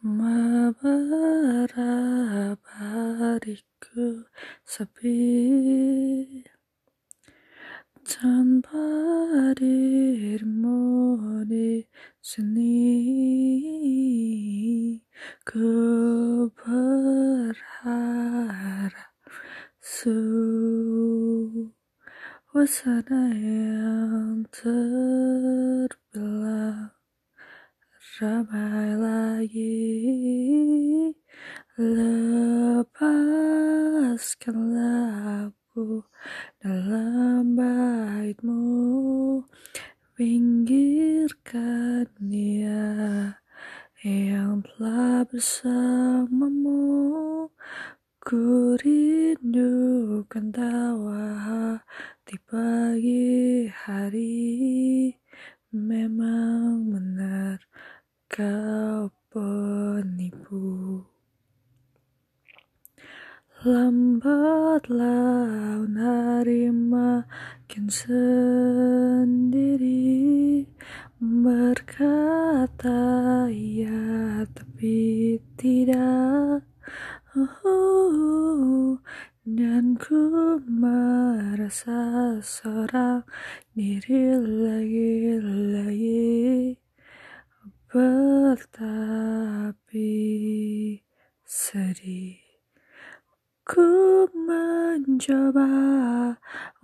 Beberapa hariku sepi tanpa dirimu di sini. Ku berharap suasana yang terbilang ramai lagi Lepaskanlah aku dalam baitmu. Pinggirkan dia yang telah bersamamu. Ku rindukan tawa di pagi hari. Memang kau penipu Lambat laun hari makin sendiri. Berkata ya tapi tidak. Oh, Dan ku merasa seorang diri lagi-lagi Bertapi sedih Ku mencoba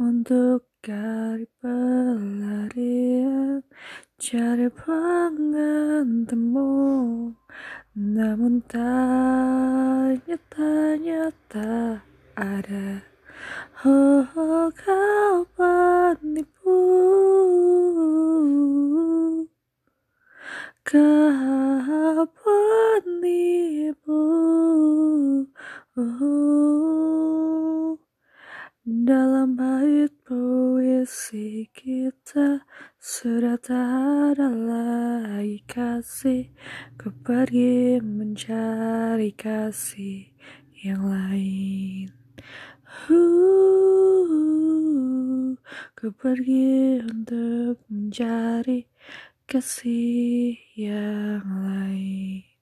untuk cari pelarian Cari pengantemu Namun tanya-tanya tak ada Kau penipu oh, Dalam bait puisi kita Sudah tak ada lagi kasih. Ku pergi mencari kasih yang lain. Uh, Ku pergi untuk mencari kasih. Yang lain